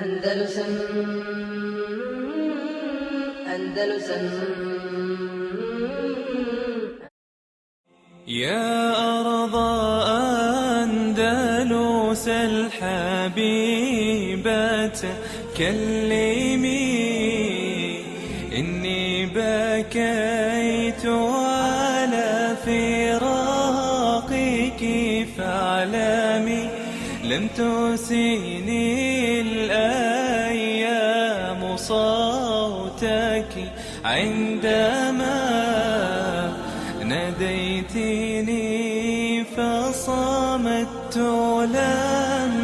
Andalusam Andalusam يا أرض أندلس الحبيبة كلمي إني بكيت على فراقك فاعلمي لم تسيني صوتك عندما ناديتني فصمت لم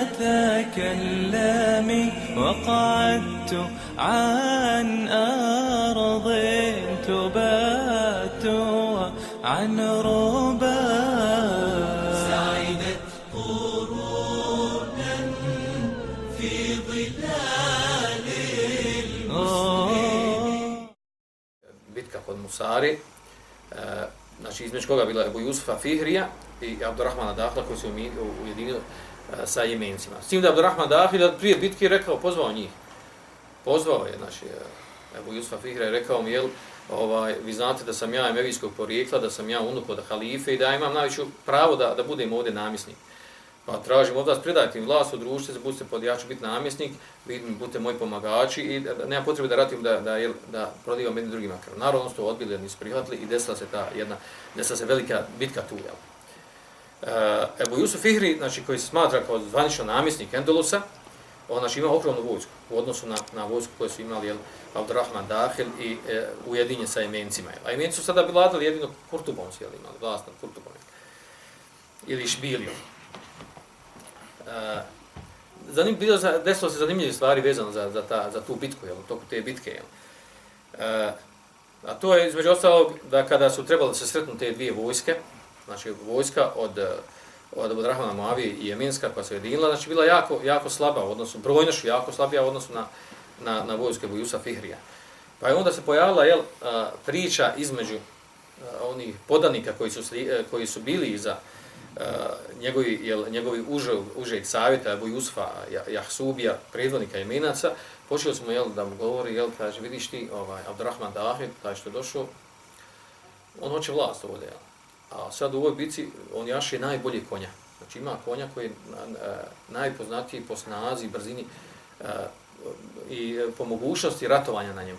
أتكلم وقعدت عن أرض تبات عن ربا. سعدت قرونا في ظلال Ansari, e, znači između koga bila Ebu Jusufa Fihrija i Abdurrahmana Dahla koji su umi- ujedinili e, sa jemencima. S tim da Abdurrahman Dahla prije bitke rekao, pozvao njih. Pozvao je, znači, e, Ebu Jusufa Fihrija je rekao mi, jel, ovaj, vi znate da sam ja emevijskog porijekla, da sam ja unuk od halife i da imam najveću pravo da, da budem ovdje namisnik. Pa tražim od vas, predajte mi vlast u društvu, budite pod, ja ću biti namjesnik, budete moji pomagači i da, da, nema potrebe da ratim da, da, jel, da prodivam jednim drugima krv. Naravno, ono su to odbili, nisu prihvatili i desila se ta jedna, desila se velika bitka tu, jel. Uh, Ebu Jusuf Ihri, znači, koji se smatra kao zvanično namjesnik Endelusa, on znači, ima ogromnu vojsku u odnosu na, na vojsku koju su imali jel, Abdurrahman Dahil i e, ujedinje sa Emencima. Jel. A Emenci su sada vladali jedino Kurtubom, su jel, imali vlast nad Kurtubom. Jel. Ili Šbilijom. Eh, zanim, bilo, desilo se zanimljive stvari vezano za, za, ta, za tu bitku, jel, toku te bitke. Jel. Uh, a to je između ostalog da kada su trebali se sretnu te dvije vojske, znači vojska od, od Abdrahmana Moavi i Jemenska koja se jedinila, znači bila jako, jako slaba u odnosu, jako slabija u odnosu na, na, na vojske Bujusa Fihrija. Pa je onda se pojavila jel, eh, priča između onih podanika koji su, koji su bili iza uh, Eh, njegovi, jel, njegovi uže, užeg savjeta, Ebu Jusfa, Jahsubija, predvodnika Jemenaca, počeli smo jel, da mu govori, jel, kaže, vidiš ti, ovaj, Abdurrahman Dahid, taj što je došao, on hoće vlast ovdje, jel. A sad u ovoj bici on jaše najbolje konja. Znači ima konja koji je najpoznatiji po snazi, brzini a, i po mogućnosti ratovanja na njemu.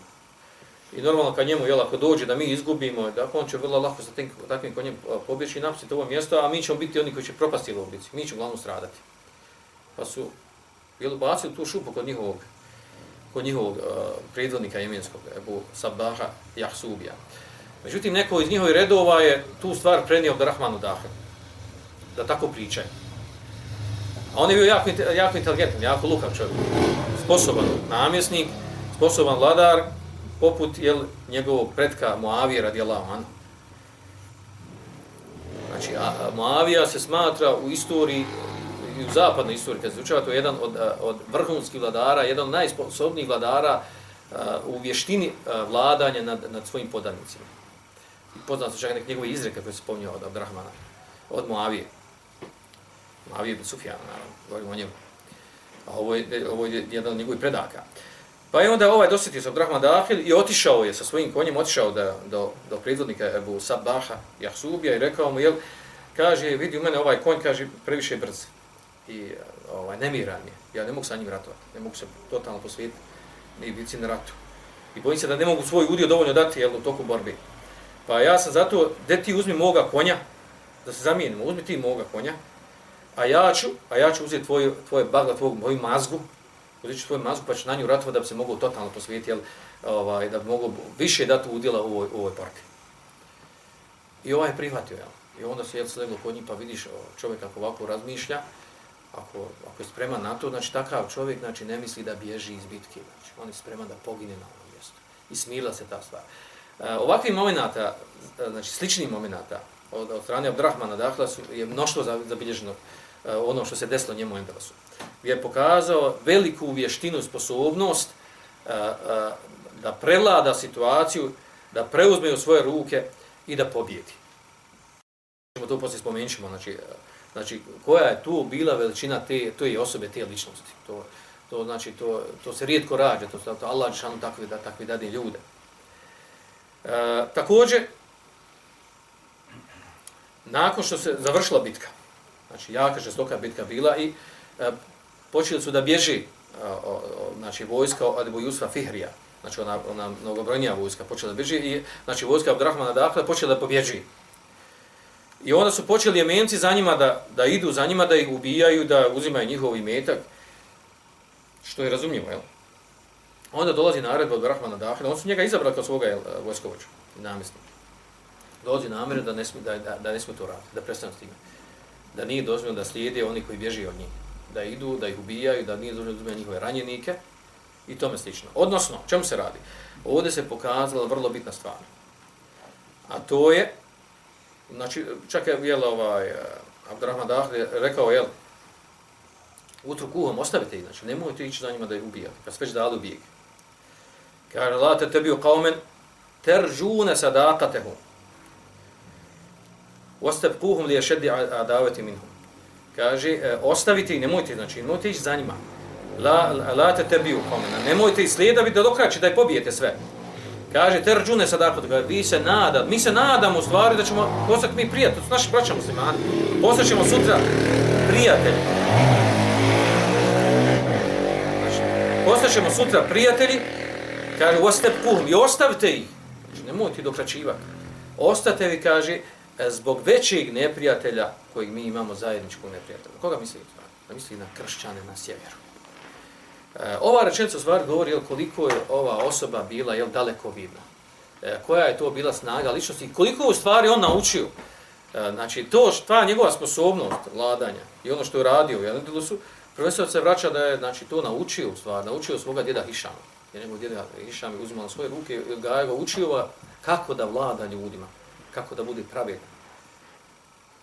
I normalno kad njemu, jel, ako dođe da mi izgubimo, da on će vrlo lako sa tim, takvim konjem e, pobjeći i napustiti ovo mjesto, a mi ćemo biti oni koji će propasti u bici. Mi ćemo glavno stradati. Pa su, jel, bacili tu šupu kod njihovog, kod njihovog uh, predvodnika jemenskog, Ebu Sabaha Jahsubija. Međutim, neko iz njihovih redova je tu stvar prenio da Rahmanu Dahe. Da tako pričaju. A on je bio jako, jako inteligentan, jako lukav čovjek. Sposoban namjesnik, sposoban vladar, poput jel, njegovog predka Moavije radijallahu anhu. Znači, a, a Moavija se smatra u istoriji, i u zapadnoj istoriji, kad se učeva, to je jedan od, od vrhunskih vladara, jedan od najsposobnijih vladara uh, u vještini uh, vladanja nad, nad svojim podanicima. Poznat su čak neke njegove izreke koje se spominjao od Abdrahmana, od Moavije. Moavije bin Sufjana, naravno, govorimo o njemu. A ovo je, ovo je jedan od njegovih predaka. Pa je onda ovaj dosjetio se Abdurrahman Dahil i otišao je sa svojim konjem, otišao da, do, do predvodnika Ebu Sabaha Jahsubija i rekao mu, jel, kaže, vidi u mene ovaj konj, kaže, previše brz i ovaj, nemiran je. Ja ne mogu sa njim ratovati, ne mogu se totalno posvijetiti ni bici na ratu. I bojim se da ne mogu svoj udio dovoljno dati jel, u toku borbi. Pa ja sam zato, gdje ti uzmi moga konja, da se zamijenimo, uzmi ti moga konja, a ja ću, a ja ću uzeti tvoje, tvoje bagla, tvoju moju mazgu, uzet ću mazgu pa će na nju ratovati da bi se mogao totalno posvijeti, jel, ovaj, da bi mogao više dati udjela u ovoj, u ovoj partiji. I ovaj je prihvatio, jel. I onda se jel sleglo kod njih, pa vidiš čovjek ako ovako razmišlja, ako, ako je spreman na to, znači takav čovjek znači, ne misli da bježi iz bitke, znači on je spreman da pogine na ovom mjestu. I smila se ta stvar. E, ovakvih momenata, e, znači sličnih momenata, od, od strane Abdrahmana, dakle, su, je mnoštvo zabilježeno e, ono što se desilo njemu u Endelasu. Je pokazao veliku vještinu, sposobnost a, a, da prelada situaciju, da preuzme u svoje ruke i da pobjedi. Ćemo to poslije spomenut ćemo, znači, e, znači, koja je tu bila veličina te, to je osobe, te ličnosti. To, To znači, to, to se rijetko rađa, to, to Allah šanu takvi, da, takvi dadi ljude. E, također, nakon što se završila bitka, znači jaka žestoka bitka bila i e, počeli su da bježi znači vojska od Ebu Jusfa Fihrija, znači ona, ona mnogobrojnija vojska počela da bježi i znači vojska Abdurrahmana Dakle počela da pobježi. I onda su počeli jemenci za njima da, da idu za njima, da ih ubijaju, da uzimaju njihov imetak, što je razumljivo, jel? Onda dolazi naredba od Rahmana Dahila, on su njega izabrali kao svoga vojskovođa i namjesnika. Dolazi namjer da ne smije da, da, da ne smije to raditi, da prestane s time. Da nije dozvoljeno da slijede oni koji bježi od njih. Da idu, da ih ubijaju, da nije dozvoljeno da njihove ranjenike i tome slično. Odnosno, čemu se radi? Ovdje se pokazala vrlo bitna stvar. A to je znači, čak je, jel, ovaj, uh, Abdurrahman Dahli rekao, jel, utru kuhom ostavite ih, znači, nemojte ići za njima da ih ubijate, kad sve dali ubijeg. Kaže, la te tebi u kaumen, teržune sadakatehum. Ostep kuhom li je šedi adaveti minhum. Kaže, e, ostavite i nemojte, znači, nemojte ići za njima. La, la te tebi u nemojte ih slijedaviti da dokraći, da je pobijete sve. Kaže, terđune rađune sad ga kaže, vi se nada, mi se nadamo u stvari da ćemo postati mi prijatelji, to su naši braća muslimani, postati ćemo sutra prijatelji. Znači, postati ćemo sutra prijatelji, kaže, ostep kuhum i ostavite ih, znači, nemojte dokračivati. Ostate vi, kaže, e, zbog većeg neprijatelja kojeg mi imamo zajedničkog neprijatelja. Koga misli? Da misli na kršćane na sjeveru. E, ova rečenica u stvari govori jel, koliko je ova osoba bila jel, daleko vidna. E, koja je to bila snaga ličnosti i koliko u stvari on naučio. E, znači, to šta njegova sposobnost vladanja i ono što je radio u Jelendilusu, profesor se vraća da je znači, to naučio u stvari, naučio svoga djeda Hišama. Jer njegov djeda Hišam je uzimao na svoje ruke i ga je učio kako da vlada ljudima, kako da bude pravedan,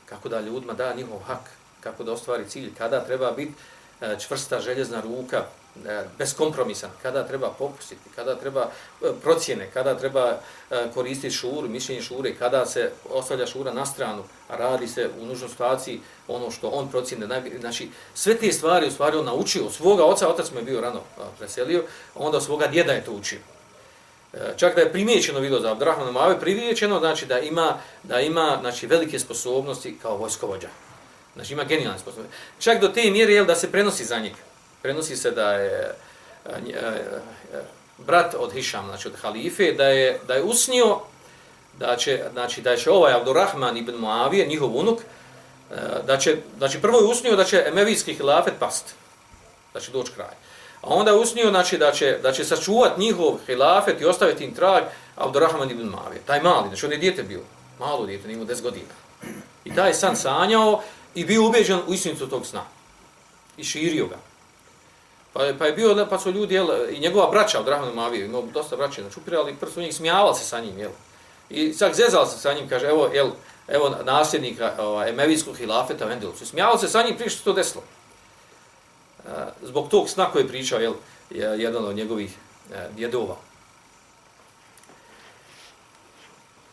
kako da ljudima da njihov hak, kako da ostvari cilj, kada treba biti e, čvrsta željezna ruka e, beskompromisan, kada treba popustiti, kada treba e, procjene, kada treba koristiti šuru, mišljenje šure, kada se ostavlja šura na stranu, a radi se u nužnoj situaciji ono što on procjene. Znači, sve te stvari u stvari on naučio. Svoga oca, otac mu je bio rano preselio, onda svoga djeda je to učio. Čak da je primijećeno bilo za Abdurrahmana Mave, primijećeno znači da ima, da ima znači, velike sposobnosti kao vojskovođa. Znači ima genijalne sposobnosti. Čak do te mjere je da se prenosi za njega prenosi se da je e, e, e brat od Hišam, znači od halife, da je, da je usnio da će, znači, da će ovaj Abdurrahman ibn Muavije, njihov unuk, e, da će, znači prvo je usnio da će emevijski hilafet past, da će doći kraj. A onda je usnio znači, da, će, da će sačuvat njihov hilafet i ostaviti im trag Abdurrahman ibn Muavije. Taj mali, znači on je dijete bio, malo dijete, nimo 10 godina. I taj san sanjao i bio ubeđen u istinicu tog sna. I širio ga. Pa, pa je bio, pa su ljudi, jel, i njegova braća od Rahmanu Mavije, imao dosta braća, znači upirali prst u njih, smijavali se sa njim, jel. I sad zezali se sa njim, kaže, evo, jel, evo nasljednika ovaj, Emevijskog hilafeta Vendelu. Su smijavali se sa njim prije što to desilo. Zbog tog sna koji je pričao, jel, je jedan od njegovih e, djedova.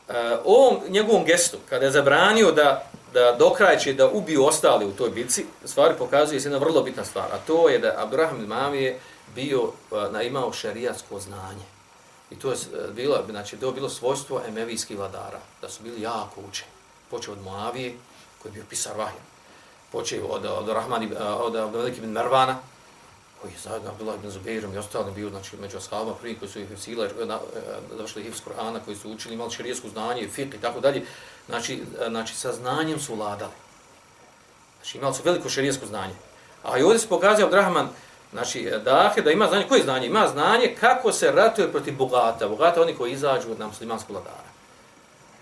E, ovom njegovom gestu, kada je zabranio da da dokrajče da ubiju ostali u toj bitci, stvari pokazuje se jedna vrlo bitna stvar, a to je da Abdurrahman ibn Mavije bio, e, na, imao šerijatsko znanje. I to je e, bilo, znači, to je bilo svojstvo emevijskih vladara, da su bili jako učeni. Počeo od Moavije, koji je bio pisar Vahjan Počeo od, od, Rahman, od, od ibn Mervana, koji je zajedno Abdullah ibn Zubeirom i ostali bio znači, među ashabama, prvi koji su ih sile, eh, eh, došli ih iz Korana, koji su učili, imali širijesko znanje, fiqh i tako dalje znači, eh, znači sa znanjem su vladali. Znači imali su veliko širijesko znanje. A i ovdje se pokazao Abdurrahman, znači dahe, da ima znanje, koje znanje? Ima znanje kako se ratuje protiv bogata. Bogata oni koji izađu od muslimanskog vladara.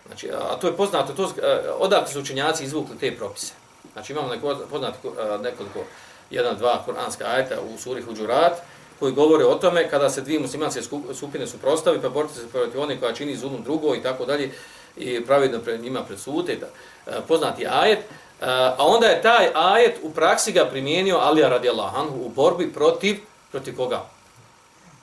Znači, a to je poznato, to, odakle su učenjaci izvukli te propise. Znači imamo neko, poznat eh, nekoliko, jedan, dva kuranska ajeta u suri Huđurat, koji govore o tome kada se dvije muslimanske skupine suprostavi, pa borite se protiv onih koja čini zulum drugo i tako dalje, i pravidno pred njima pred da, eh, poznati ajet, eh, a onda je taj ajet u praksi ga primijenio Alija radijallahu anhu u borbi protiv, protiv koga?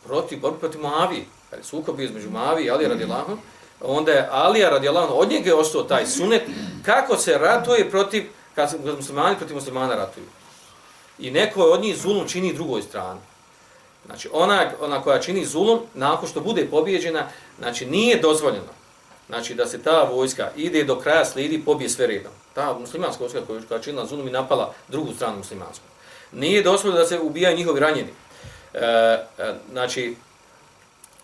Protiv, borbi protiv Moavije. Kada je sukob bio između Moavije i Alija radijallahu onda je Alija radijallahu anhu, od njega je ostao taj sunet, kako se ratuje protiv, kad muslimani protiv muslimana ratuju. I neko od njih zulum čini drugoj strani. Znači, ona, ona koja čini zulum, nakon što bude pobjeđena, znači, nije dozvoljeno. Znači, da se ta vojska ide do kraja, slijedi, pobije sve redom. Ta muslimanska vojska koja, koja činila zulum i napala drugu stranu muslimansku. Nije dozvoljeno da se ubijaju njihovi ranjeni. E, e, znači,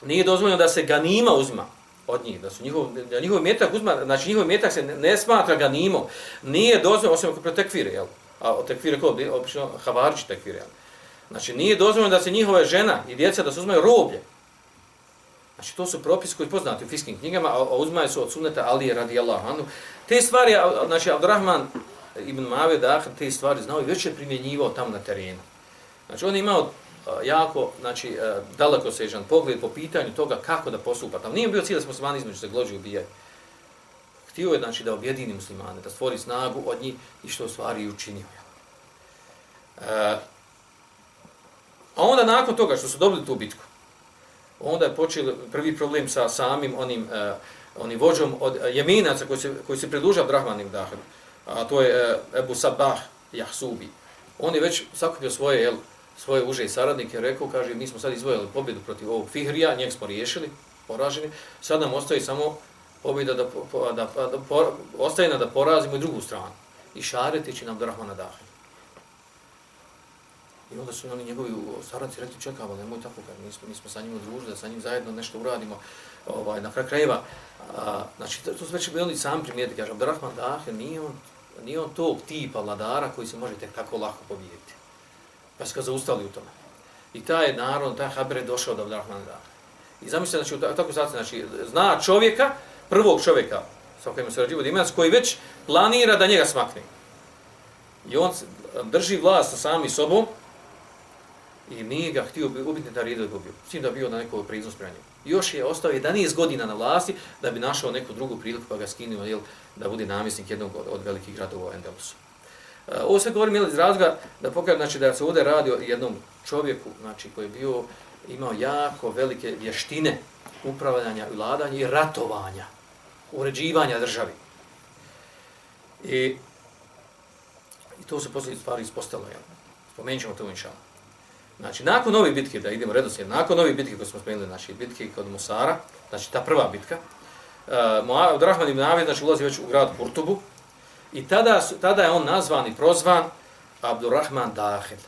nije dozvoljeno da se ganima uzma od njih, da su njihov, da njihov metak uzma, znači njihov metak se ne, ne smatra ganimom. Nije dozvoljeno, osim ako protekvire, jel? A o tekvire ko? opično havarići tekvire, jel? Znači, nije dozvoljeno da se njihova žena i djeca da se uzmaju roblje. Znači, to su propisi koji poznati u fiskim knjigama, a, a uzmaju su od sunneta Alije radijallahu anhu. Te stvari, znači, Abdurrahman ibn Mave Ahad te stvari znao i već je primjenjivao tamo na terenu. Znači, on je imao jako, znači, e, daleko sežan pogled po pitanju toga kako da postupa tamo. Nije bio cilj da se muslimani između se glođu ubijaju. Htio je, znači, da objedini muslimane, da stvori snagu od njih i što u stvari i učinio. E, A onda nakon toga što su dobili tu bitku, onda je počeo prvi problem sa samim onim, uh, onim vođom od e, jeminaca koji se, koji se priduža Brahmanim Dahru, a to je uh, Ebu Sabah Jahsubi. On je već sakupio svoje, jel, svoje uže i saradnike, rekao, kaže, mi smo sad izvojili pobjedu protiv ovog Fihrija, njeg smo riješili, poraženi, sad nam ostaje samo pobjeda da, da, pa, da, da, ostaje nam da porazimo i drugu stranu. I šareti će nam Brahmana Dahru. I onda su oni njegovi saradnici rekli, čekamo, nemoj tako, kad mi smo, mi smo sa njim družili, da sa njim zajedno nešto uradimo ovaj, na kraj krajeva. A, znači, to, su već bili sami primijeti, kaže, Abdurrahman Dahe, nije on, nije on tog tipa vladara koji se može tek tako lako pobijediti. Pa su ga zaustali u tome. I taj narod, taj Haber je došao do Abdurrahman Dahe. I zamislite, znači, tako sad, znači, zna čovjeka, prvog čovjeka, sa kojim se rađivo Dimac, koji već planira da njega smakne. I on drži vlast sa sami sobom, i nije ga htio ubiti da rijedo S tim da bio na neko priznu spremljenju. Još je ostao 11 godina na vlasti da bi našao neku drugu priliku pa ga skinuo jel, da bude namjesnik jednog od, od velikih gradova u Endelusu. Ovo sve govorim iz razloga da pokažem znači, da se ovdje radi o jednom čovjeku znači, koji je bio, imao jako velike vještine upravljanja i vladanja i ratovanja, uređivanja državi. I, i to se poslije stvari ispostavilo. Spomenut ćemo to u inšalama. Znači, nakon ove bitke, da idemo redoslijed, nakon ove bitke koje smo spomenuli, znači, bitke kod Musara, znači, ta prva bitka, uh, Abdurrahman ibn Avid, znači, ulazi već u grad Kurtubu, i tada, su, tada je on nazvan i prozvan Abdurrahman Dahil.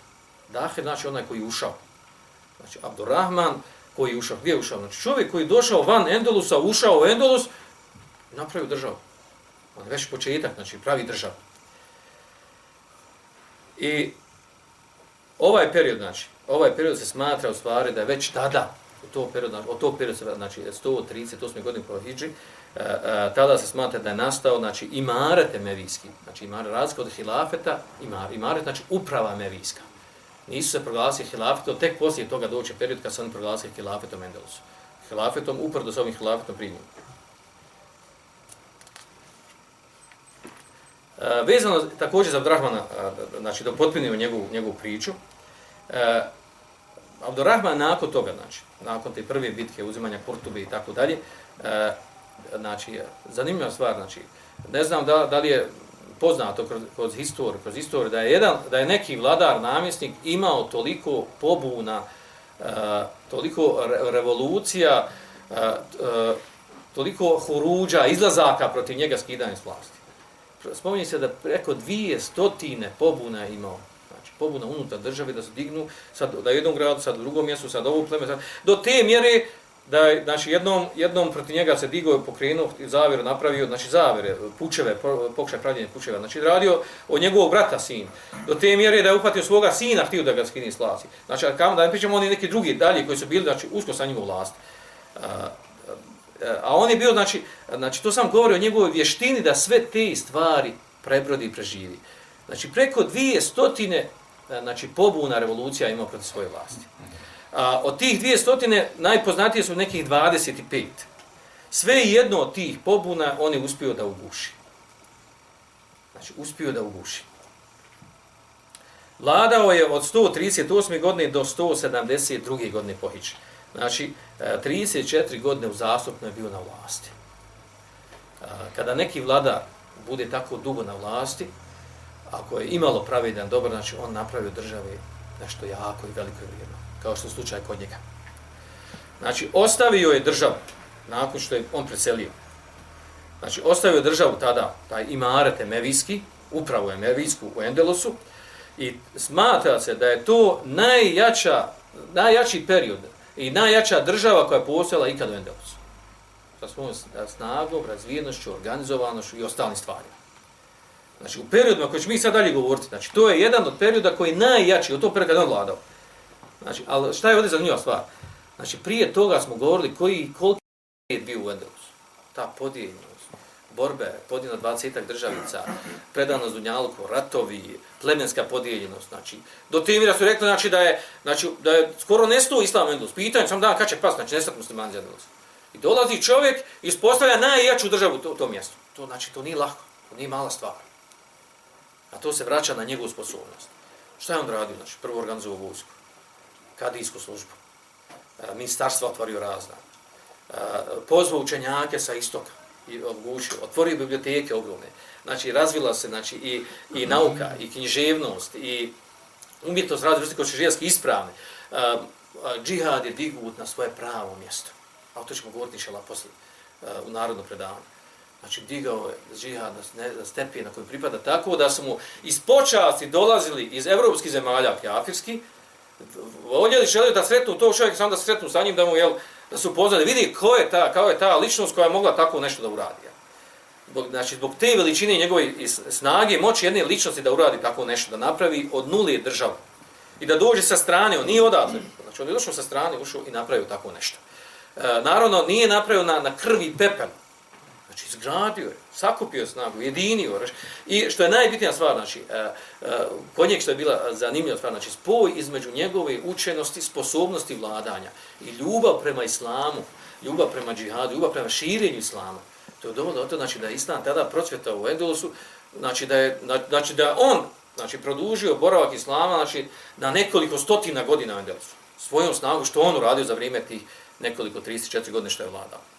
Dahil, znači, onaj koji je ušao. Znači, Abdurrahman koji je ušao. Gdje je ušao? Znači, čovjek koji je došao van Endolusa, ušao u Endolus, napravio državu. On je već početak, znači, pravi državu. I ovaj period, znači, ovaj period se smatra u stvari da je već tada, u to period, znači, od tog perioda, znači 138. godine po Hidži, E, e, tada se smatra da je nastao, znači, imaret emevijski, znači imaret razlika od hilafeta, imaret, imaret, znači uprava emevijska. Nisu se proglasili hilafetom, tek poslije toga doće period kad se oni proglasili hilafetom Endelusu. Hilafetom, uprdo s ovim hilafetom primjenom. Vezano također za Abdurrahmana, e, znači da potpunimo njegovu, njegovu priču, uh, Abdurrahman nakon toga, znači, nakon te prve bitke, uzimanja Kurtube i tako dalje, znači, zanimljiva stvar, znači, ne znam da, da li je poznato kroz, kroz historiju, kroz historiju, da je jedan, da je neki vladar, namjesnik imao toliko pobuna, e, toliko re, revolucija, e, e, toliko huruđa, izlazaka protiv njega skidanja s vlasti. Spominje se da preko dvije stotine pobuna je imao znači, pobuna unutar države da se dignu sad da jednom gradu, sad u drugom mjestu, sad ovo pleme, sad, do te mjere da je znači jednom jednom protiv njega se digao i pokrenuo i zavjer napravio znači zavere pučeve pokušaj pravljenja pučeva. Znači radio od njegovog brata sin. Do te mjere da je uhvatio svoga sina htio da ga skini s vlasti. Znači kam, da ne pričamo oni neki drugi dalje koji su bili znači usko sa njim u vlast a, a on je bio znači znači to sam govori o njegovoj vještini da sve te stvari prebrodi i preživi. Znači preko dvije stotine E, znači pobuna revolucija ima protiv svoje vlasti. A, od tih dvije stotine najpoznatije su nekih 25. Sve jedno od tih pobuna on je uspio da uguši. Znači, uspio da uguši. Vladao je od 138. godine do 172. godine pohiče. Znači, e, 34 godine godine uzastupno je bio na vlasti. E, kada neki vlada bude tako dugo na vlasti, ako je imalo pravedan dobar, znači on napravio državi nešto jako i veliko i vrijedno kao što je slučaj kod njega. Znači, ostavio je državu, nakon što je on preselio. Znači, ostavio državu tada, taj imaret Emevijski, upravo Emevijsku u Endelosu, i smatra se da je to najjača, najjači period i najjača država koja je postojala ikad u Endelosu. Sa svojom snagom, razvijenošću, organizovanošću i ostalim stvarima. Znači, u periodima koje ćemo mi sad dalje govoriti, znači, to je jedan od perioda koji je najjači, od tog perioda kada on vladao. Znači, ali šta je ovdje zanimljiva stvar? Znači, prije toga smo govorili koji, koliki je bio u Endelusu. Ta podijeljenost, borbe, podijeljena 20 državica, predanost Dunjalku, ratovi, plemenska podijeljenost. Znači, do te mira su rekli znači, da, je, znači, da je skoro nestao islam u Endelosu. Pitanje, sam dan kad će pas, znači, nestati muslimani za Endelosu. I dolazi čovjek i ispostavlja najjaču državu u to, to mjestu. To znači, to nije lako, to nije mala stvar. A to se vraća na njegovu sposobnost. Šta je on radio? Znači, prvo organizovao vojsku, kadijsku službu, ministarstvo otvorio razna, pozvao učenjake sa istoka i odgušio, otvorio biblioteke ogromne. Znači, razvila se znači, i, i nauka, i književnost, i umjetnost razvoj vrste košižijanske ispravne. Džihad je digut na svoje pravo mjesto. A to ćemo govoriti šala posle u narodnom predavanju. Znači, digao je džihad na stepije na kojem pripada tako da su mu iz počasti dolazili iz evropskih zemalja kjafirski, voljeli želeli da sretnu tog čovjeka, samo da sretnu sa njim, da mu, jel, da su upoznali, vidi ko je ta, kao je ta ličnost koja je mogla tako nešto da uradi. Jel. Zbog, znači, zbog te veličine njegove snage, moći jedne ličnosti da uradi tako nešto, da napravi od nulije državu. I da dođe sa strane, on nije odatle. Znači, on je došao sa strane, ušao i napravio tako nešto. E, naravno, nije napravio na, na krvi pepel, Znači, izgradio je, sakupio snagu, jedinio. I što je najbitnija stvar, znači, e, e, kod njeg što je bila zanimljiva stvar, znači, spoj između njegove učenosti, sposobnosti vladanja i ljubav prema islamu, ljubav prema džihadu, ljubav prema širenju islama. To je dovoljno to, znači, da je islam tada procvjetao u Endelosu, znači, da je, znači, da on, znači, produžio boravak islama, znači, na nekoliko stotina godina u Endelosu. Svojom snagu, što on uradio za vrijeme tih nekoliko 34 godine što je vladao.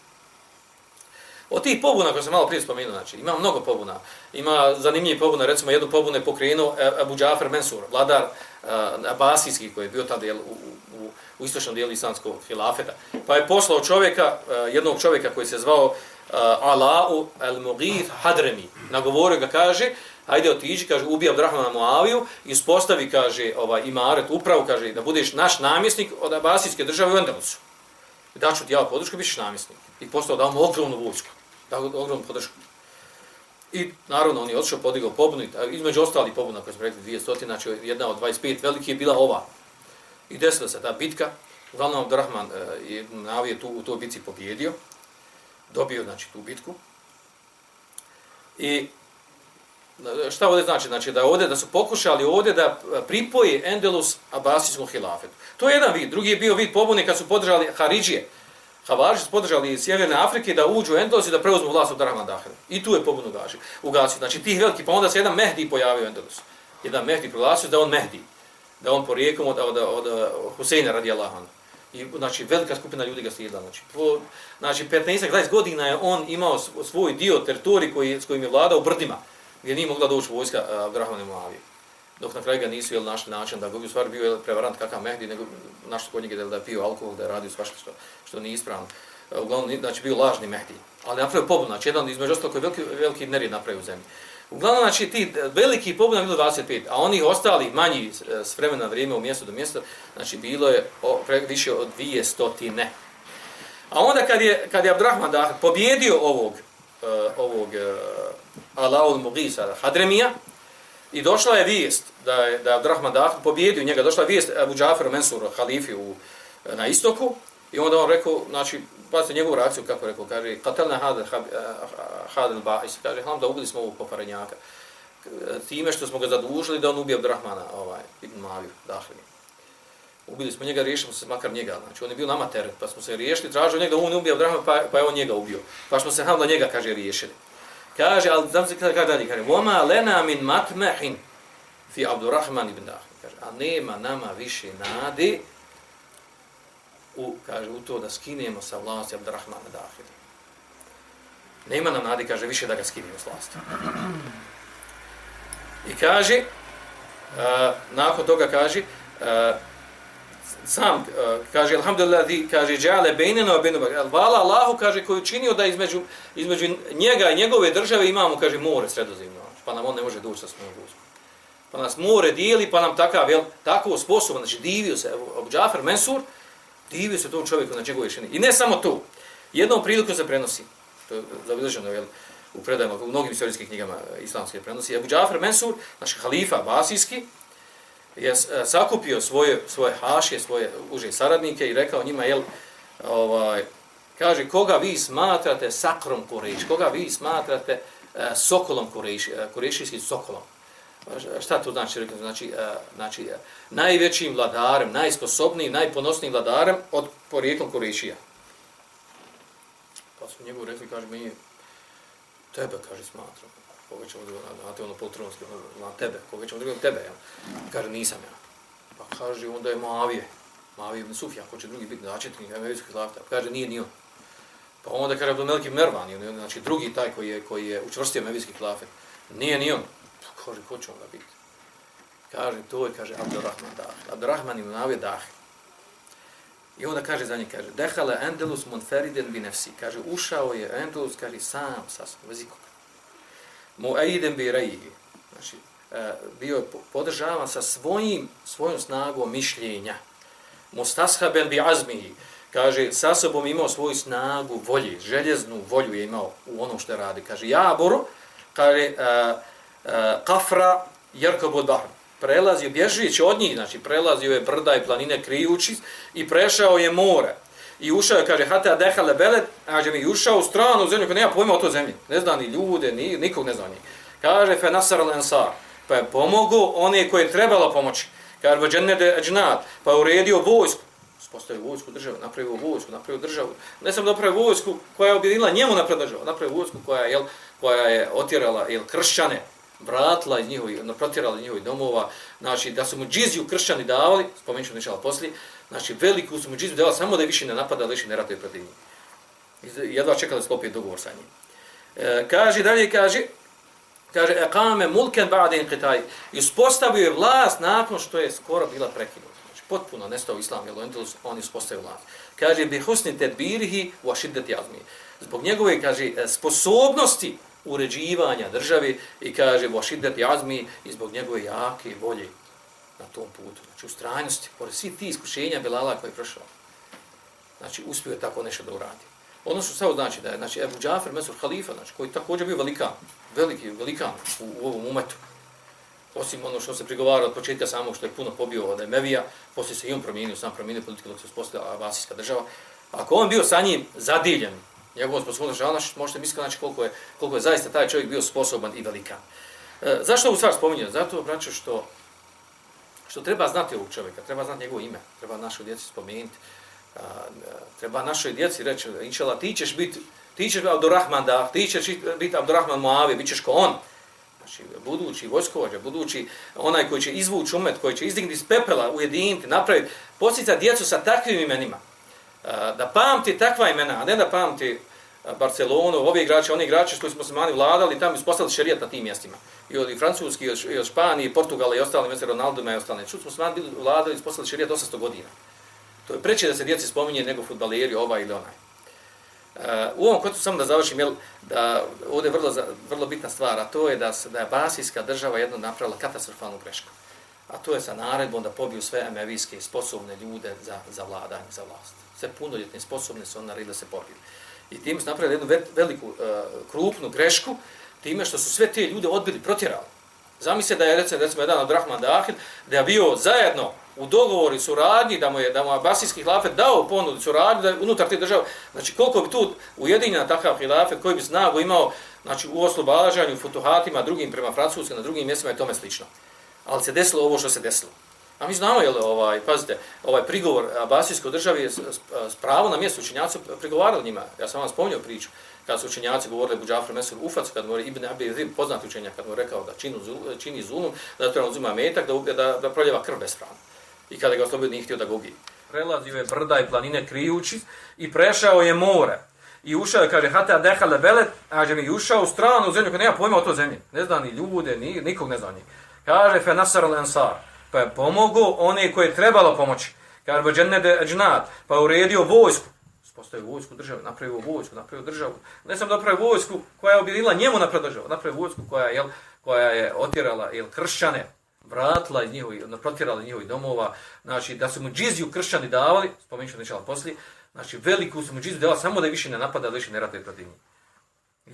Od tih pobuna koje sam malo prije spomenuo, znači, ima mnogo pobuna. Ima zanimljivi pobuna, recimo jednu pobunu je pokrenuo e, Abu Džafer Mensur, vladar e, uh, Abasijski koji je bio tada u, u, u istočnom dijelu islamskog hilafeta. Pa je poslao čovjeka, uh, jednog čovjeka koji se zvao uh, Ala'u al-Mughir Hadremi. Nagovorio ga, kaže, ajde otiđi, kaže, ubi Abdrahmana Muaviju i kaže, ovaj, imaret, upravu, kaže, da budeš naš namjesnik od Abasijske države u Endelusu. Daću ti ja podršku, bićeš namjesnik. I postao dao mu ogromnu vojsku dao ogromnu podršku. I naravno on je otišao, podigao pobunu, između ostali pobuna koje smo rekli 200, znači jedna od 25 velike je bila ova. I desila se ta bitka, uglavnom Abdurrahman e, uh, je navije tu, u toj bitci pobjedio, dobio znači tu bitku. I šta ovdje znači? Znači da ovdje, da su pokušali ovdje da pripoje Endelus Abasijskom hilafetu. To je jedan vid. Drugi je bio vid pobune kad su podržali Haridžije. Havariši su podržali iz Sjeverne Afrike da uđu u Endelos i da preuzmu vlast od Rahman Dahra. I tu je pobunu gaži, ugasio. Znači tih veliki, pa onda se jedan Mehdi pojavio u Endelosu. Jedan Mehdi proglasio da on Mehdi. Da on porijekom od, od, od, od Huseina radi Allahan. I, znači, velika skupina ljudi ga slijedila. Znači, po, znači 15-20 godina je on imao svoj dio teritorij koji, s kojim je vladao brdima, gdje nije mogla doći vojska eh, uh, Rahmane Muavije dok na kraju ga nisu jel, našli način da bi u stvari bio je prevarant kakav Mehdi, nego našli kod njega da je pio alkohol, da je radio svašta što, što nije ispravno. E, uglavnom, znači, bio lažni Mehdi. Ali napravio pobun, znači, jedan između ostalo koji veliki, veliki nerijed napravio u zemlji. Uglavnom, znači, ti e, veliki pobuna bilo 25, a oni ostali manji e, s vremena vrijeme u mjesto do mjesta, znači, bilo je o, pre, više od dvije stotine. A onda kad je, kad je Abdrahman da pobjedio ovog, uh, ovog uh, Alaul Mugisa Hadremija, I došla je vijest da je da je Abdurrahman Dahn pobjedio njega, došla je vijest Abu Džaferu Mensur halifi u e, na istoku i onda on rekao, znači pazite njegovu reakciju kako rekao, kaže qatalna hadel, hadel ba'is, kaže ham da ubili smo ovog pokvarenjaka e, time što smo ga zadužili da on ubije Abdurrahmana ovaj Ibn Maviju Dahlini. Ubili smo njega, riješili se makar njega. Znači, on je bio nama teret, pa smo se riješili, tražio njega da on ubije Abdurrahmana, pa, pa je on njega ubio. Pa smo se ham da njega, kaže, riješili. Kaže, ali znam se kada dalje, kaže, voma lena min matmehin fi Abdurrahman ibn Dahli. Kaže, a nema nama više nade u, kaže, u to da skinemo sa vlasti Abdurrahmana Dahli. Nema nam nade, kaže, više da ga skinemo s vlasti. I kaže, uh, nakon toga kaže, uh, sam uh, kaže alhamdulillah di kaže jale bainana wa bainu vala Allahu kaže koji učinio da između između njega i njegove države imamo kaže more sredozemno. Pa nam on ne može doći sa svojom vojskom. Pa nas more dijeli pa nam takav jel tako sposoban. Znači divio se Abu Džafer Mensur divio se tom čovjeku na njegove šine i ne samo to jednom prilikom se prenosi to je zabilježeno jel u predajama u mnogim istorijskim knjigama islamske prenosi. Abu Džafer Mensur naš halifa basijski je e, sakupio svoje svoje hašije, svoje uže saradnike i rekao njima jel ovaj kaže koga vi smatrate sakrom Kureš, koga vi smatrate uh, sokolom Kureš, uh, e, kurešijskim sokolom. Šta to znači? Znači, uh, znači uh, najvećim vladarem, najsposobnijim, najponosnijim vladarem od porijeklom Kurešija. Pa su njegov rekli, kaže, mi tebe, kaže, smatram koga ćemo drugog, na, na te ono poltronski, ono, na tebe, koga ćemo drugog tebe, jel? Kaže, nisam ja. Pa kaže, onda je Moavije, Moavije ibn Sufija, ko će drugi biti načetnik, emevijski hlafta. Pa kaže, nije ni on. Pa onda kaže, Abdul Melki Mervan, znači drugi taj koji je, koji je učvrstio emevijski hlafet. Nije ni on. Pa kaže, ko će onda biti? Kaže, to je, kaže, Abdurrahman Dah. Abdurrahman ibn Moavije Dah. I onda kaže za njih, kaže, dehala Endelus Monferiden bi nefsi. Kaže, ušao je Endelus, kaže, sam sa vezikom mu aidem bi rejhi. Znači, e, bio je podržavan sa svojim, svojom snagom mišljenja. Mustashaben bi azmihi. Kaže, sa sobom imao svoju snagu volje, željeznu volju je imao u onom što radi. Kaže, Jaboru, kaže, uh, uh, kafra jerkobu bahr. Prelazio, bježujući od njih, znači, prelazio je brda i planine krijući i prešao je more i ušao je, kaže, hata dehale belet, ađe mi ušao u stranu zemlju, koja nema pojma o toj zemlji. Ne zna ni ljude, ni, nikog ne zna ni. Kaže, fe nasar lensar, pa je pomogu one koje je trebalo pomoći. Kaže, vađene de ađnat, pa je uredio vojsku. Spostavio vojsku državu, napravio vojsku, napravio državu. Ne samo napravio vojsku koja je objedinila njemu napravio državu, napravio vojsku koja je, jel, koja je otjerala jel, kršćane, vratila iz njihovi, protjerala iz njihovi domova, znači da su mu džiziju kršćani davali, spomenut ću nešala poslije, znači veliku su mu džiziju samo da je više ne napada, da više ne ratuje protiv njih. Jedva čeka da sklopi dogovor sa njim. E, kaže, dalje kaže, kaže, ekame mulken ba'de in qitaj, i uspostavio je vlast nakon što je skoro bila prekinuta. Znači, potpuno nestao islam, jer on je uspostavio vlast. Kaže, bi husni tedbirihi u ašiddeti azmi. Zbog njegove, kaže, e, sposobnosti uređivanja države i kaže vašidet azmi i zbog njegove jake volje na tom putu. Znači u strajnosti, pored svih ti iskušenja Belala koji je prošao. Znači uspio je tako nešto da uradi. Ono što samo znači da je znači, Ebu Džafer, Mesur Halifa, znači, koji također bio velikan, veliki velikan u, u ovom umetu. Osim ono što se prigovara od početka samog što je puno pobio od Emevija, poslije se i on promijenio, sam promijenio politiku dok se uspostavila Abasijska država. Ako on bio sa njim zadiljen, njegovom sposobnom žalna, možete misliti znači, koliko, je, koliko je zaista taj čovjek bio sposoban i velikan. E, zašto ovu stvar spominjem? Zato, braćo, što, što treba znati ovog čovjeka, treba znati njegovo ime, treba našoj djeci spomenuti, treba našoj djeci reći, inšala, ti ćeš biti ti ćeš biti Abdurrahman da, ti ćeš biti Abdurrahman Moavi, bit ćeš ko on. Znači, budući vojskovađa, budući onaj koji će izvući umet, koji će izdignuti iz pepela, ujediniti, napraviti, posjeća djecu sa takvim imenima da pamti takva imena, a ne da pamti Barcelonu, ovi igrači, oni igrači s koji smo se mani vladali, tamo ispostavili šerijat na tim mjestima. I od Francuski, i od, i od Španije, i Portugala, i ostali mjesta, Ronaldo i ostali. Čut smo se mani vladali, ispostavili šerijat 800 godina. To je preče da se djeci spominje nego futbaleri, ova ili onaj. Uh, u ovom kontu samo da završim, jel, da ovdje je vrlo, vrlo bitna stvar, a to je da, se, da je Basijska država jedno napravila katastrofalnu grešku. A to je sa naredbom da pobiju sve emevijske sposobne ljude za, za vladanje, za vlast sve punoljetne sposobne su on naredili da se pobiju. I tim su napravili jednu veliku, uh, krupnu grešku, time što su sve te ljude odbili, protjerali. Zamisle da je recimo, recimo jedan od Rahman Dahid, da je bio zajedno u dogovoru i suradnji, da mu je da mu Abasijski hilafet dao ponudu suradnju da unutar te države, znači koliko bi tu ujedinjena takav hilafet koji bi snagu imao znači, u oslobađanju, futuhatima, drugim prema Francuskim, na drugim mjestima i tome slično. Ali se desilo ovo što se desilo. A mi znamo, jel, ovaj, pazite, ovaj prigovor Abasijskoj državi je pravo na mjestu učenjaci prigovarali njima. Ja sam vam spomnio priču, kad su učenjaci govorili Buđafru Mesur Ufac, kad mu je Ibn Abi Zim, poznati učenjak, kad mu je rekao da činu, čini zulum, da treba uzima metak, da, da, da proljeva krv bespravno. I kada ga oslobio, nije htio da ga ubije. Prelazio je brda i planine krijući i prešao je more. I ušao je, kaže, hata dehale velet, a mi ušao u stranu zemlju, koja nema pojma o to zemlji. Ne zna ni ljude, ni, nikog ne zna njih. Kaže, fe nasar pa je pomogao one koje je trebalo pomoći. Kaže, ba džennede džnat, pa je uredio vojsku. Postavio vojsku države, napravio vojsku, napravio državu. Ne sam napravio vojsku koja je objedila njemu napravio državu, napravio vojsku koja je, koja je otjerala jel, kršćane, vratila iz njihovi, protjerala njihovi domova, znači da su mu džiziju kršćani davali, spomenut ću nečela poslije, znači veliku su mu džiziju davali samo da više ne napada, da više ne ratuje protiv njih.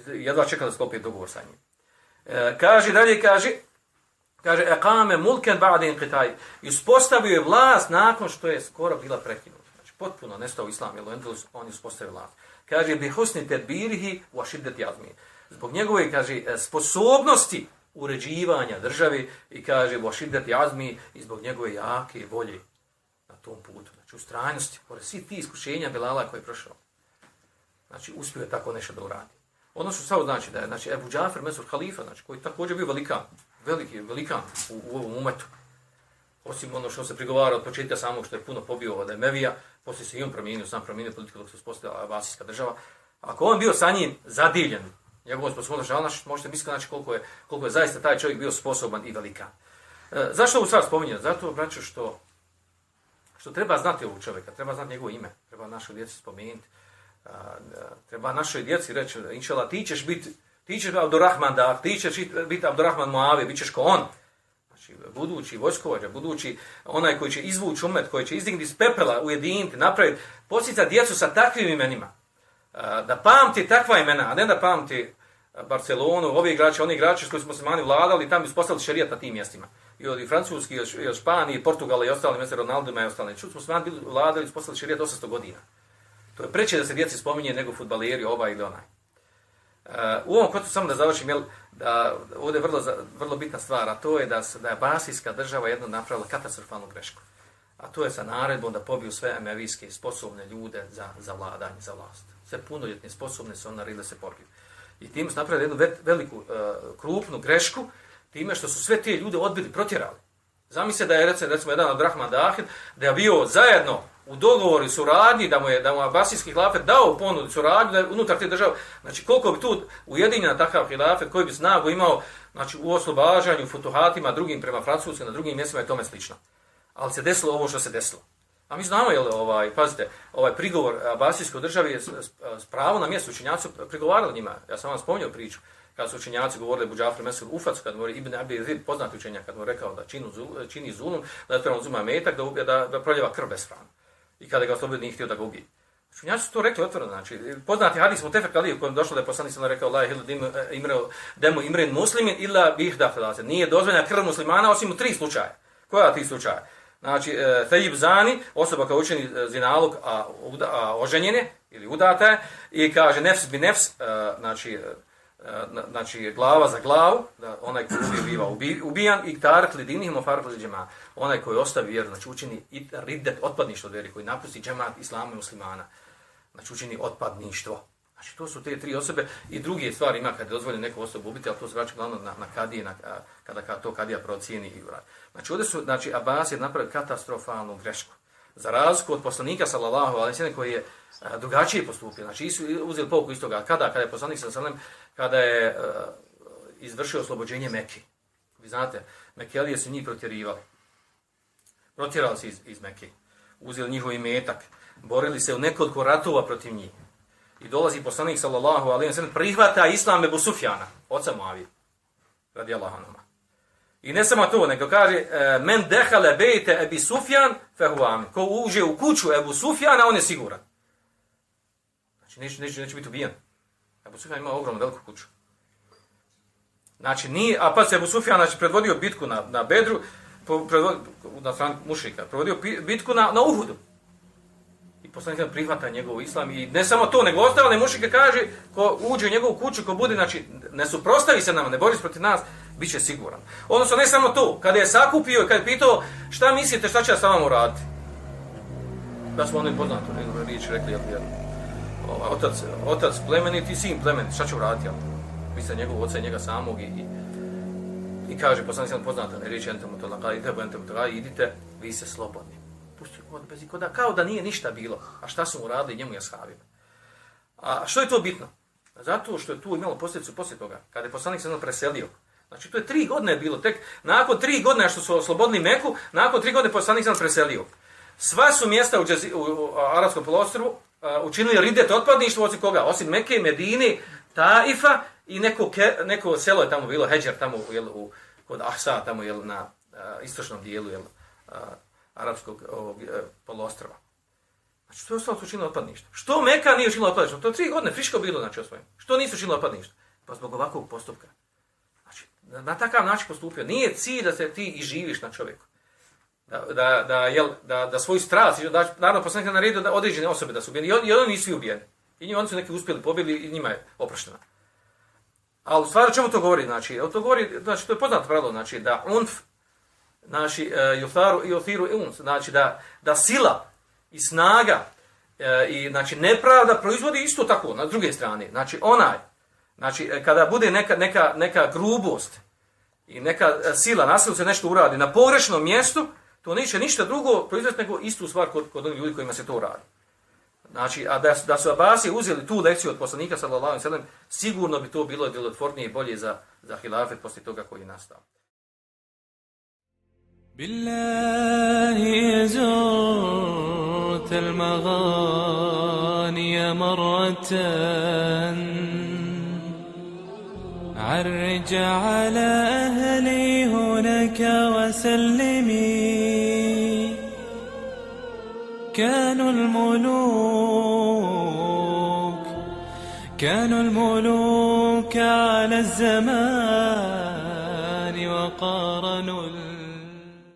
Jedva čekala da sklopi dogovor sa njim. E, kaže, dalje kaže, kaže, ekame mulken ba'de inqitaj, i uspostavio je vlast nakon što je skoro bila prekinuta. Znači, potpuno nestao islam, jer Endulus, on je uspostavio vlast. Kaže, bi husni tedbirihi u ašidet jazmi. Zbog njegove, kaže, e, sposobnosti uređivanja države i kaže, u ašidet jazmi i zbog njegove jake volje na tom putu. Znači, u strajnosti, pored svi ti iskušenja Belala koje je prošao. Znači, uspio je tako nešto da uradi. Ono što samo znači da je znači Abu Džafer Mesur halifa, znači koji također bio velikan, veliki velikan u, u ovom umetu. Osim ono što se prigovara od početka samog što je puno pobio od Emevija, poslije se i on promijenio, sam promijenio politiku dok se uspostavila Abasijska država. Ako on bio sa njim zadivljen, njegovom sposobnost, znači, možete misliti znači, koliko, je, koliko je zaista taj čovjek bio sposoban i velikan. E, zašto ovu stvar spominjem? Zato, braću, što, što treba znati ovog čovjeka, treba znati njegovo ime, treba našoj djeci spomenuti treba našoj djeci reći, inšala, ti ćeš biti, ti ćeš Abdurrahman da, ti ćeš biti Abdurrahman Moave, bit ćeš ko on. Znači, budući vojskovođa, budući onaj koji će izvući umet, koji će izdignuti iz pepela, ujediniti, napraviti, posjeca djecu sa takvim imenima. Da pamti takva imena, a ne da pamti Barcelonu, ovi igrači, oni igrači s koji smo se mani vladali, tam bi uspostavili šarijat na tim mjestima. I od Francuski, i od Španije, i Portugala i ostali mjesta, Ronaldo i ostali. Čut smo se mani vladali, uspostavili šarijat 800 godina. To je preče da se djeci spominje nego futbaleri ovaj ili onaj. Uh, u ovom kontekstu samo da završim, jel, da, ovdje je vrlo, vrlo bitna stvar, a to je da, da je Basijska država jedno napravila katastrofalnu grešku. A to je sa naredbom da pobiju sve emevijske sposobne ljude za, za vladanje, za vlast. Sve punoljetne sposobne su on naredili da se pobiju. I tim su napravili jednu veliku, uh, krupnu grešku, time što su sve te ljude odbili, protjerali. Zamislite da je recimo, recimo jedan od Rahman Dahid, da je bio zajedno u dogovoru suradnji da mu je da mu Abasijski hilafet dao ponudu suradnju da unutar te države znači koliko bi tu ujedinjena takav hilafet koji bi snagu imao znači u oslobađanju futuhatima drugim prema francuskim na drugim mjestima i tome slično. Ali se desilo ovo što se desilo. A mi znamo je ovaj pazite ovaj prigovor Abasijskoj državi je s pravom na mjestu učinjacu prigovarali njima. Ja sam vam spomnio priču kad su učenjaci govorili Buđafir Mesur Ufac, kad govori Ibn Abi Zid, poznati učenjak, kad mu rekao da činu, čini zulum, da je to uzima metak, da, da, da proljeva krv bez hrana i kada ga oslobodio nije htio da ga ubije. Učenjaci su to rekli otvoreno, znači, poznati hadis mu Tefek Ali, u kojem došlo da je poslanik sam rekao, la hilu e, imreo, demu imren muslimin, illa bih dahlase. Nije dozvoljena krv muslimana, osim u tri slučaje. Koja ti slučaje? Znači, e, Thejib Zani, osoba kao učeni e, zinalog, a, a oženjene, ili udata, i kaže nefs bi nefs, e, znači, e, znači glava za glavu, da onaj koji ubije biva ubijan, i tarak li dinih mu farak li džema, onaj koji ostavi vjeru, znači učini i riddet otpadništvo od vjeri, koji napusti džemat islama i muslimana, znači učini otpadništvo. Znači to su te tri osobe i druge stvari ima kada dozvolje neku osobu ubiti, ali to se vraća glavno na, na kadije, na, kada ka, to kadija procijeni i uradi. Znači ovdje su, znači Abbas je napravio katastrofalnu grešku. Za razliku od poslanika sallallahu alejhi ve koji je a, drugačije postupio. Znači su uzeli pouku iz toga kada kada je poslanik sallallahu alejhi kada je a, izvršio oslobođenje Mekke. Vi znate, Mekelije su njih protjerivali. Protjerali se iz, iz Mekke. Uzeli njihov imetak. Borili se u nekoliko ratova protiv njih. I dolazi poslanik sallallahu alejhi ve sellem prihvata islam Ebu Sufjana, oca Muavije. Radijallahu anhu. I ne samo to, nego kaže e, men dehale bejte Ebi Sufjan fehuam. Ko uđe u kuću Ebu Sufjana, on je siguran. Znači, neće, neće, neće biti ubijen. Ebu Sufjan ima ogromnu veliku kuću. Znači, ni, a pa se Ebu Sufjan znači, predvodio bitku na, na Bedru, predvodio, na stran mušika, predvodio bitku na, na Uhudu I poslanik sam prihvata njegov islam i ne samo to, nego ostale mušike kaže, ko uđe u njegovu kuću, ko bude, znači, ne suprostavi se nama, ne bori se protiv nas, bit će siguran. Odnosno, ne samo to, kada je sakupio i kada je pitao, šta mislite, šta će ja sa vama uraditi? Da smo ono poznato, ne riječi rekli, jel, jel, ovaj, otac, otac plemenit i sin plemenit, šta će uraditi, jel? Misle njegov oca i njega samog i, i, i kaže, poslanik sam poznato, ne riječi, ente mu to laka, idite, vi ste slobodni pusti kod bez ikoda, kao da nije ništa bilo. A šta su mu radili njemu i ashabima? A što je to bitno? Zato što je tu imalo posljedicu poslije toga, kada je poslanik se preselio. Znači, to je tri godine bilo, tek nakon tri godine što su oslobodili Meku, nakon tri godine poslanik sam preselio. Sva su mjesta u, džazi, u, u Arabskom poluostrvu uh, učinili ridet otpadništvo osim koga? Osim Mekke, Medine, Taifa i neko, ke, neko selo je tamo bilo, Heđer, tamo jel, u, kod Ahsa, tamo jel, na uh, istočnom dijelu jel, uh, Arabskog ovog, e, uh, poluostrva. Znači, to je ostalo su učinili otpadništvo. Što Meka nije učinila otpadništvo? To je tri godine, friško bilo, znači, osvojeno. Što nisu učinili otpadništvo? Pa zbog ovakvog postupka. Na, takav način postupio. Nije cilj da se ti i živiš na čovjeku. Da, da, da, jel, da, da svoju strast, da, naravno, poslanika naredio da određene osobe da su ubijeni. I, on, i oni nisu svi ubijeni. I oni su neki uspjeli, pobili i njima je oprošteno. Ali u stvari, o čemu to govori? Znači, to govori, znači, to je poznato pravilo, znači, da unf, znači, e, uh, jotharu i othiru unf, znači, da, da sila i snaga e, i, znači, nepravda proizvodi isto tako, na druge strane. Znači, onaj, znači, e, kada bude neka, neka, neka grubost i neka sila, nasilu se nešto uradi na pogrešnom mjestu, to neće ništa drugo proizvesti nego istu stvar kod, kod onih ljudi kojima se to radi. Znači, a da, da su Abasi uzeli tu lekciju od poslanika, sallallahu alaihi sallam, sigurno bi to bilo djelotvornije i bolje za, za hilafet poslije toga koji je nastao. بالله زرت المغاني مرة عرج على أهلي هناك وسلمي. كانوا الملوك كانوا الملوك على الزمان وقارنوا